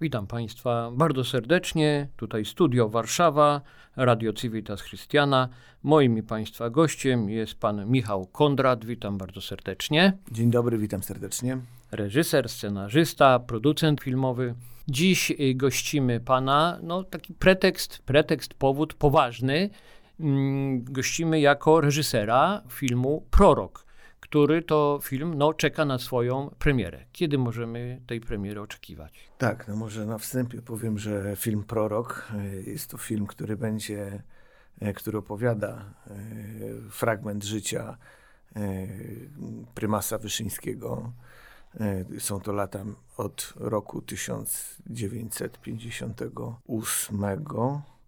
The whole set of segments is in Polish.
Witam Państwa bardzo serdecznie. Tutaj studio Warszawa, Radio Civitas Christiana. Moim i Państwa gościem jest pan Michał Kondrat. Witam bardzo serdecznie. Dzień dobry, witam serdecznie. Reżyser, scenarzysta, producent filmowy. Dziś y, gościmy pana, no taki pretekst, pretekst, powód poważny. Mm, gościmy jako reżysera filmu Prorok który to film no, czeka na swoją premierę. Kiedy możemy tej premiery oczekiwać? Tak, no może na wstępie powiem, że film Prorok e, jest to film, który będzie, e, który opowiada e, fragment życia prymasa Wyszyńskiego. Są to lata od roku 1958.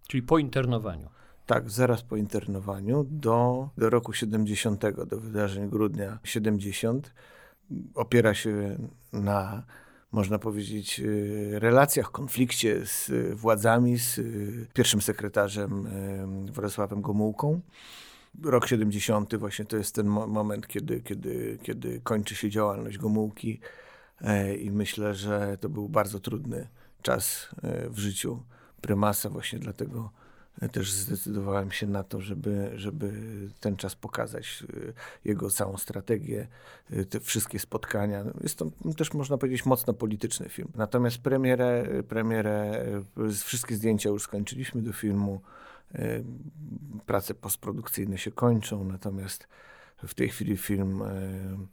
Czyli po internowaniu. Tak, zaraz po internowaniu do, do roku 70, do wydarzeń grudnia 70. Opiera się na, można powiedzieć, y, relacjach, konflikcie z władzami, z y, pierwszym sekretarzem y, Władysławem Gomułką. Rok 70 właśnie to jest ten moment, kiedy, kiedy, kiedy kończy się działalność Gomułki e, i myślę, że to był bardzo trudny czas e, w życiu prymasa właśnie dlatego też zdecydowałem się na to, żeby, żeby ten czas pokazać, y, jego całą strategię, y, te wszystkie spotkania. Jest to też, można powiedzieć, mocno polityczny film. Natomiast premierę, premierę y, wszystkie zdjęcia już skończyliśmy do filmu. Prace postprodukcyjne się kończą, natomiast w tej chwili film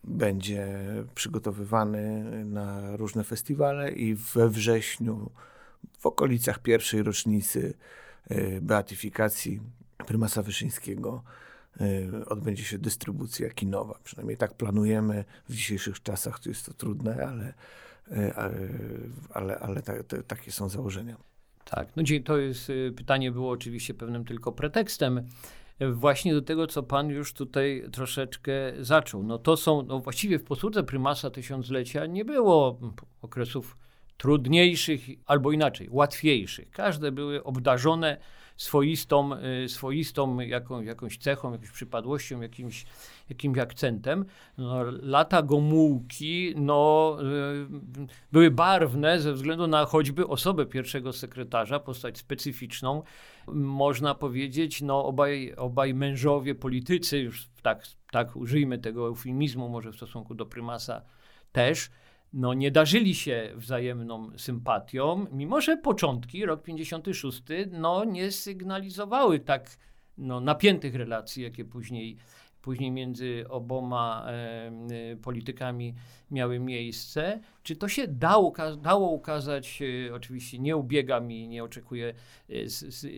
będzie przygotowywany na różne festiwale i we wrześniu, w okolicach pierwszej rocznicy beatyfikacji prymasa Wyszyńskiego e, odbędzie się dystrybucja kinowa. Przynajmniej tak planujemy. W dzisiejszych czasach to jest to trudne, ale, e, ale, ale, ale ta, takie są założenia. Tak, no to jest pytanie było oczywiście pewnym tylko pretekstem właśnie do tego, co pan już tutaj troszeczkę zaczął. No to są, no właściwie w posłudze prymasa tysiąclecia nie było okresów trudniejszych albo inaczej, łatwiejszych. Każde były obdarzone swoistą, y, swoistą jaką, jakąś cechą, jakąś przypadłością, jakimś, jakimś akcentem. No, lata Gomułki no, y, były barwne ze względu na choćby osobę pierwszego sekretarza, postać specyficzną. Można powiedzieć, no, obaj, obaj mężowie politycy, już tak, tak użyjmy tego eufemizmu może w stosunku do prymasa też, no, nie darzyli się wzajemną sympatią, mimo że początki, rok 56, no, nie sygnalizowały tak no, napiętych relacji, jakie później, później między oboma e, politykami miały miejsce. Czy to się dało, dało ukazać, e, oczywiście nie ubiegam i nie oczekuję e,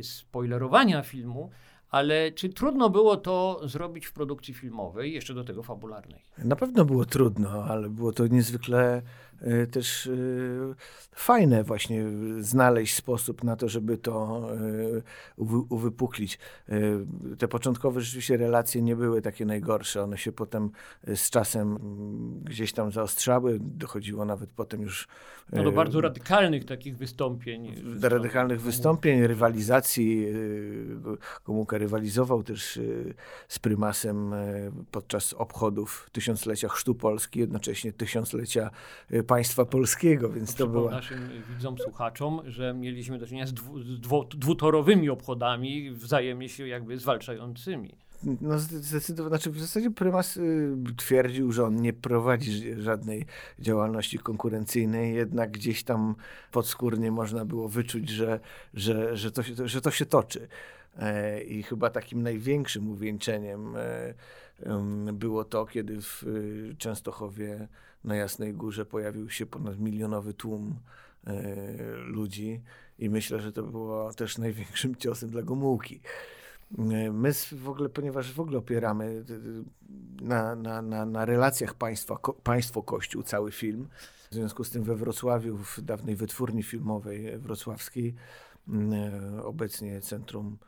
spoilerowania filmu, ale czy trudno było to zrobić w produkcji filmowej, jeszcze do tego fabularnej? Na pewno było trudno, ale było to niezwykle też y, fajne właśnie znaleźć sposób na to, żeby to y, uwypuklić. Te początkowe rzeczywiście relacje nie były takie najgorsze. One się potem z czasem mm, gdzieś tam zaostrzały. Dochodziło nawet potem już... No do bardzo radykalnych takich wystąpień. Do radykalnych wystąpień, rywalizacji. Gomułka rywalizował też z prymasem podczas obchodów tysiąclecia chrztu Polski, jednocześnie tysiąclecia państwa polskiego, więc to, było... naszym widzom, słuchaczom, że mieliśmy do czynienia z dwu, dwutorowymi obchodami, wzajemnie się jakby zwalczającymi. No zdecydowanie, znaczy w zasadzie prymas y, twierdził, że on nie prowadzi żadnej działalności konkurencyjnej, jednak gdzieś tam podskórnie można było wyczuć, że, że, że, to, się, że to się toczy. E, I chyba takim największym uwieńczeniem e, było to, kiedy w y, Częstochowie na Jasnej Górze pojawił się ponad milionowy tłum e, ludzi i myślę, że to było też największym ciosem dla Gomułki. My w ogóle, ponieważ w ogóle opieramy na, na, na, na relacjach państwa, ko, państwo-kościół cały film, w związku z tym we Wrocławiu, w dawnej wytwórni filmowej wrocławskiej, obecnie Centrum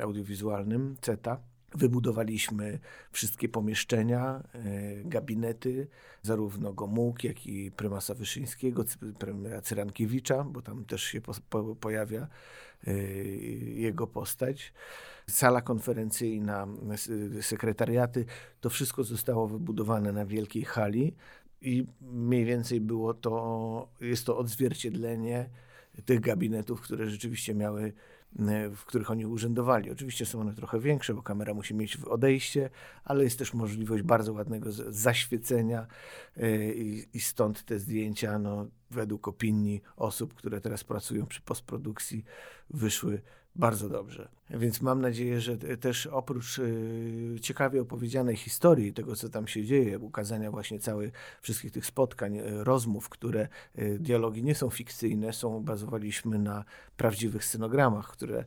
audiowizualnym CETA. Wybudowaliśmy wszystkie pomieszczenia, e, gabinety, zarówno Gomułki, jak i prymasa Wyszyńskiego, premiera Cyrankiewicza, bo tam też się po, po, pojawia e, jego postać. Sala konferencyjna, sekretariaty, to wszystko zostało wybudowane na wielkiej hali I mniej więcej było to, jest to odzwierciedlenie tych gabinetów, które rzeczywiście miały w których oni urzędowali. Oczywiście są one trochę większe, bo kamera musi mieć odejście, ale jest też możliwość bardzo ładnego zaświecenia e, i, stąd te zdjęcia, no, według opinii osób, które teraz pracują przy postprodukcji, wyszły bardzo dobrze. Więc mam nadzieję, że też oprócz y, ciekawie opowiedzianej historii tego, co tam się dzieje, ukazania właśnie całych wszystkich tych spotkań, y, rozmów, które y, dialogi nie są fikcyjne, są bazowaliśmy na prawdziwych scenogramach, które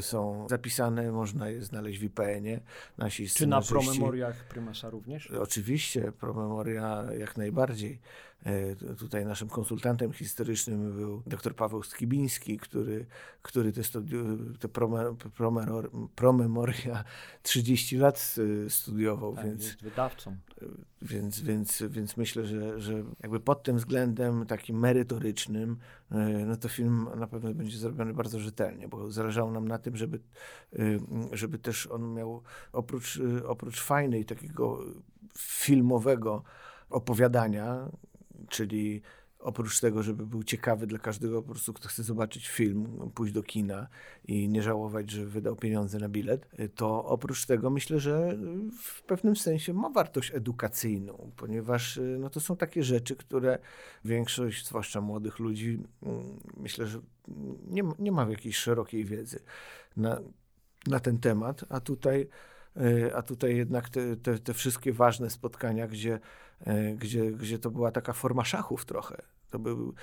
są zapisane, można je znaleźć w IPN-ie. Nasi Czy na promemoriach prymasa również? Oczywiście, promemoria jak najbardziej. E, tutaj naszym konsultantem historycznym był dr Paweł Skibiński, który, który te, studi- te promemoria 30 lat e, studiował. Tak, więc, jest wydawcą. E, więc, więc, więc myślę, że, że jakby pod tym względem takim merytorycznym, no to film na pewno będzie zrobiony bardzo rzetelnie, bo zależało nam na tym, żeby, żeby też on miał oprócz, oprócz fajnej takiego filmowego opowiadania, czyli oprócz tego, żeby był ciekawy dla każdego po prostu, kto chce zobaczyć film, pójść do kina i nie żałować, że wydał pieniądze na bilet, to oprócz tego myślę, że w pewnym sensie ma wartość edukacyjną, ponieważ no, to są takie rzeczy, które większość, zwłaszcza młodych ludzi, mm, myślę, że nie, nie ma jakiejś szerokiej wiedzy na, na ten temat, a tutaj a tutaj jednak te, te, te, wszystkie ważne spotkania, gdzie, e, gdzie, gdzie to była taka forma szachów trochę. To był,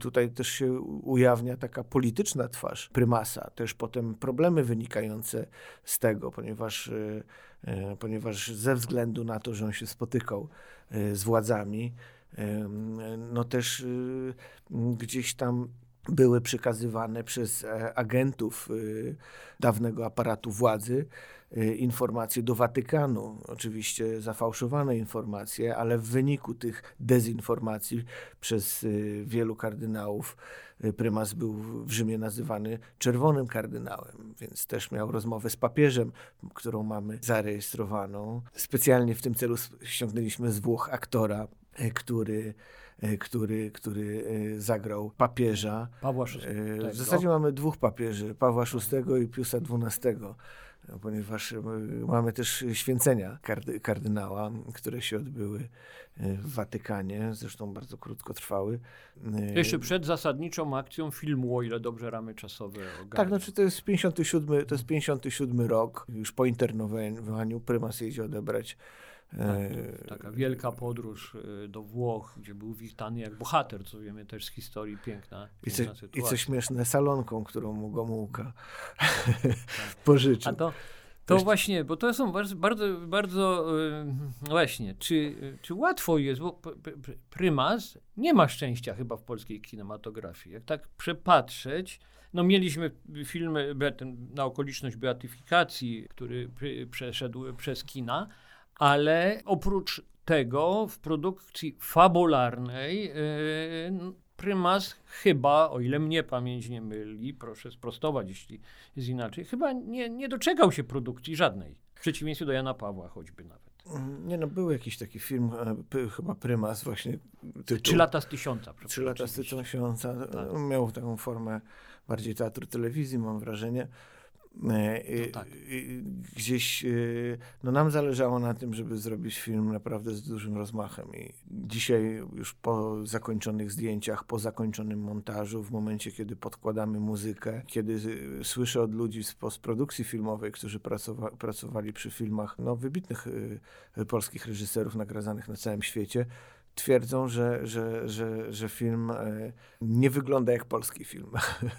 tutaj też się ujawnia taka polityczna twarz prymasa, też potem problemy wynikające z tego, ponieważ, e, ponieważ ze względu na to, że on się spotykał z władzami, no też gdzieś tam były przekazywane przez agentów dawnego aparatu władzy Y, informacje do Watykanu, oczywiście zafałszowane informacje, ale w wyniku tych dezinformacji przez y, wielu kardynałów y, prymas był w Rzymie nazywany czerwonym kardynałem, więc też miał rozmowę z papieżem, którą mamy zarejestrowaną. Specjalnie w tym celu ściągnęliśmy z Włoch aktora, który który, który zagrał papieża. Pawła VI. W zasadzie mamy dwóch papieży, Pawła VI i Piusa XII ponieważ e, mamy też święcenia kardy, kardynała, które się odbyły e, w Watykanie, zresztą bardzo krótko trwały. E, Jeszcze przed zasadniczą akcją filmu, o ile dobrze ramy czasowe ogarnę. Tak, znaczy to jest 57, to jest 57 rok, już po internowaniu prymas jedzie odebrać tak, taka wielka podróż e, do Włoch, gdzie był witany jak bohater, co wiemy też z historii, piękna, I, co, i co śmieszne, salonką, którą mu Gomułka tak. pożyczył. A to, to właśnie, bo to są bardzo, bardzo, yy, właśnie, czy, czy łatwo jest, bo prymas nie ma szczęścia chyba w polskiej kinematografii. Jak tak przepatrzeć, no mieliśmy film na okoliczność beatyfikacji, który przeszedł przez kina, ale oprócz tego w produkcji fabularnej yy, prymas chyba, o ile mnie pamięć nie myli, proszę sprostować, jeśli jest inaczej, chyba nie, nie doczekał się produkcji żadnej. W przeciwieństwie do Jana Pawła choćby nawet. Mm, nie no, był jakiś taki film, e, chyba Prymas właśnie. Tytuł, Trzy lata z tysiąca. Trzy lata z tysiąca. Tak. Miał taką formę bardziej teatru telewizji, mam wrażenie. No tak. Gdzieś e, no nam zależało na tym, żeby zrobić film naprawdę z dużym rozmachem. I dzisiaj, już po zakończonych zdjęciach, po zakończonym montażu, w momencie, kiedy podkładamy muzykę, kiedy słyszę od ludzi z postprodukcji filmowej, którzy pracowa pracowali przy filmach no, wybitnych polskich reżyserów nagradzanych na całym świecie, twierdzą, że, że, że, że film e, nie wygląda jak polski film.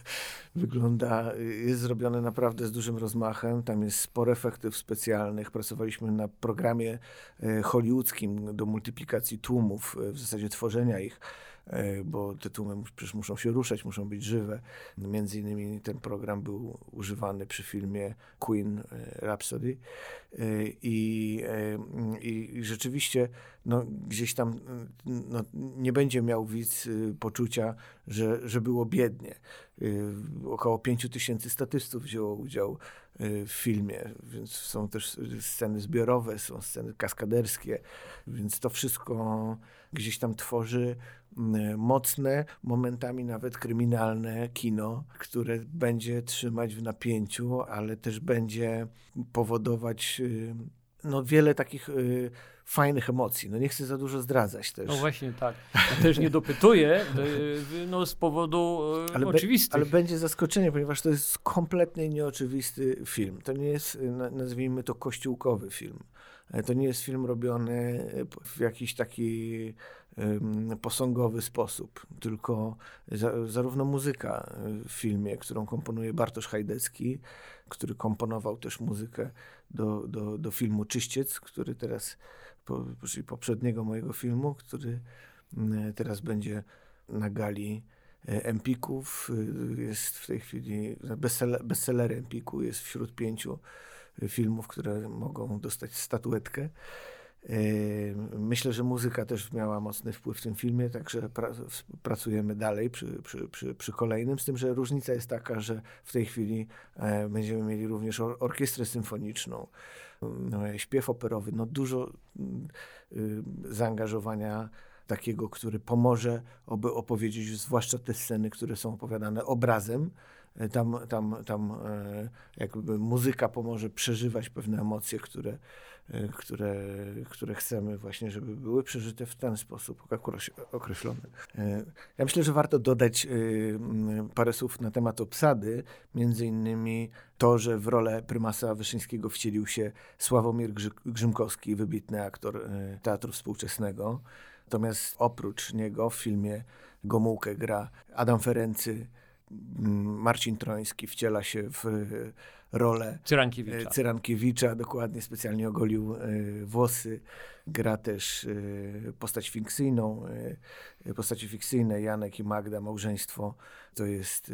wygląda, jest zrobiony naprawdę z dużym rozmachem. Tam jest sporo efektów specjalnych. Pracowaliśmy na programie e, hollywoodzkim do multiplikacji tłumów, e, w zasadzie tworzenia ich bo te tłumy przecież muszą się ruszać, muszą być żywe. Między innymi ten program był używany przy filmie Queen Rhapsody. i, i, i rzeczywiście no, gdzieś tam no, nie będzie miał widz poczucia, że, że było biednie. Około pięciu tysięcy statystów wzięło udział w filmie, więc są też sceny zbiorowe, są sceny kaskaderskie, więc to wszystko gdzieś tam tworzy mocne, momentami nawet kryminalne kino, które będzie trzymać w napięciu, ale też będzie powodować y, no, wiele takich y, fajnych emocji. No nie chcę za dużo zdradzać też. No właśnie tak. Ja też nie dopytuję y, no, z powodu ale oczywistych. Be, ale będzie zaskoczenie, ponieważ to jest kompletnie nieoczywisty film. To nie jest, nazwijmy to, kościółkowy film. E, to nie jest film robiony w jakiś taki posągowy sposób, tylko za, zarówno muzyka w filmie, którą komponuje Bartosz Hajdecki, który komponował też muzykę do, do, do filmu Czyściec, który teraz, po, czyli poprzedniego mojego filmu, który teraz będzie na gali e, Empików. Jest w tej chwili bestseller, bestseller Empiku, jest wśród pięciu filmów, które mogą dostać statuetkę. Myślę, że muzyka też miała mocny wpływ w tym filmie, także pra pracujemy dalej przy, przy, przy, przy, kolejnym, z tym, że różnica jest taka, że w tej chwili e, będziemy mieli również or orkiestrę symfoniczną, no, śpiew operowy, no dużo y, zaangażowania takiego, który pomoże, aby opowiedzieć zwłaszcza te sceny, które są opowiadane obrazem, tam, tam, tam e, jakby muzyka pomoże przeżywać pewne emocje, które, e, które, które chcemy właśnie, żeby były przeżyte w ten sposób określony. E, ja myślę, że warto dodać parę słów na temat obsady, między innymi to, że w rolę prymasa Wyszyńskiego wcielił się Sławomir Grzymkowski, wybitny aktor teatru współczesnego. Natomiast oprócz niego w filmie Gomułkę gra Adam Ferency, Marcin Troński wciela się w rolę Cyrankiewicza. E, Cyrankiewicza, dokładnie specjalnie ogolił e, włosy. Gra też e, postać fikcyjną, postaci fikcyjne Janek i Magda, małżeństwo. To jest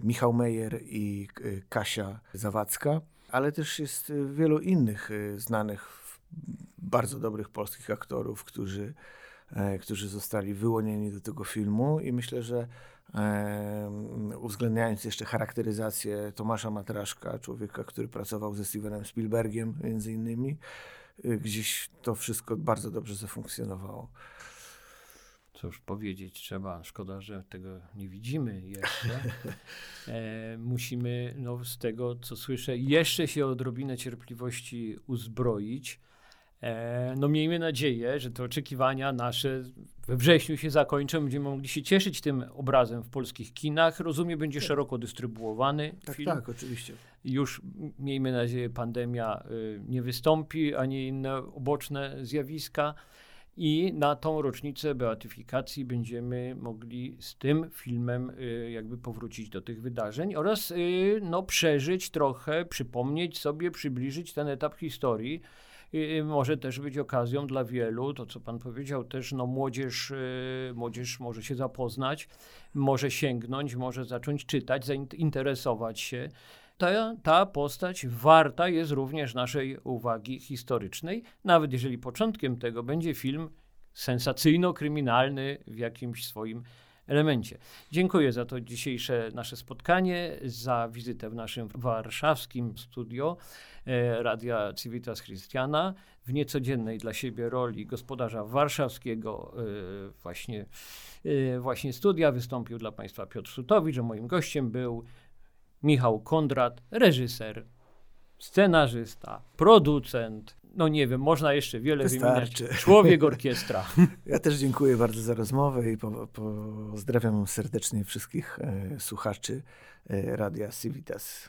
Michał Mejer i Kasia Zawadzka, ale też jest wielu innych znanych, bardzo dobrych polskich aktorów, którzy, którzy zostali wyłonieni do tego filmu i myślę, że uwzględniając jeszcze charakteryzację Tomasza Matraszka, człowieka, który pracował ze Stevenem Spielbergiem między innymi, y, gdzieś to wszystko bardzo dobrze zafunkcjonowało. Cóż powiedzieć trzeba, szkoda, że tego nie widzimy jeszcze. E, musimy no, z tego, co słyszę, jeszcze się odrobinę cierpliwości uzbroić no miejmy nadzieję, że te oczekiwania nasze we wrześniu się zakończą, będziemy mogli się cieszyć tym obrazem w polskich kinach. Rozumiem, będzie tak. szeroko dystrybuowany tak, film. Tak, oczywiście. Już miejmy nadzieję, pandemia y, nie wystąpi, ani inne oboczne zjawiska. I na tą rocznicę beatyfikacji będziemy mogli z tym filmem y, jakby powrócić do tych wydarzeń oraz y, no, przeżyć trochę, przypomnieć sobie, przybliżyć ten etap historii może też być okazją dla wielu, to co pan powiedział, też no młodzież, y, młodzież może się zapoznać, może sięgnąć, może zacząć czytać, zainteresować się. Ta, ta postać warta jest również naszej uwagi historycznej, nawet jeżeli początkiem tego będzie film sensacyjno-kryminalny w jakimś swoim elemencie. Dziękuję za to dzisiejsze nasze spotkanie, za wizytę w naszym warszawskim studio e, Radia Civitas Christiana w niecodziennej dla siebie roli gospodarza warszawskiego e, właśnie, e, właśnie studia. Wystąpił dla Państwa Piotr Sutowicz, a moim gościem był Michał Kondrat, reżyser, scenarzysta, producent, no nie wiem, można jeszcze wiele Wystarczy. wymieniać. Człowiek orkiestra. Ja też dziękuję bardzo za rozmowę i po, pozdrawiam serdecznie wszystkich e, słuchaczy e, Radia Civitas.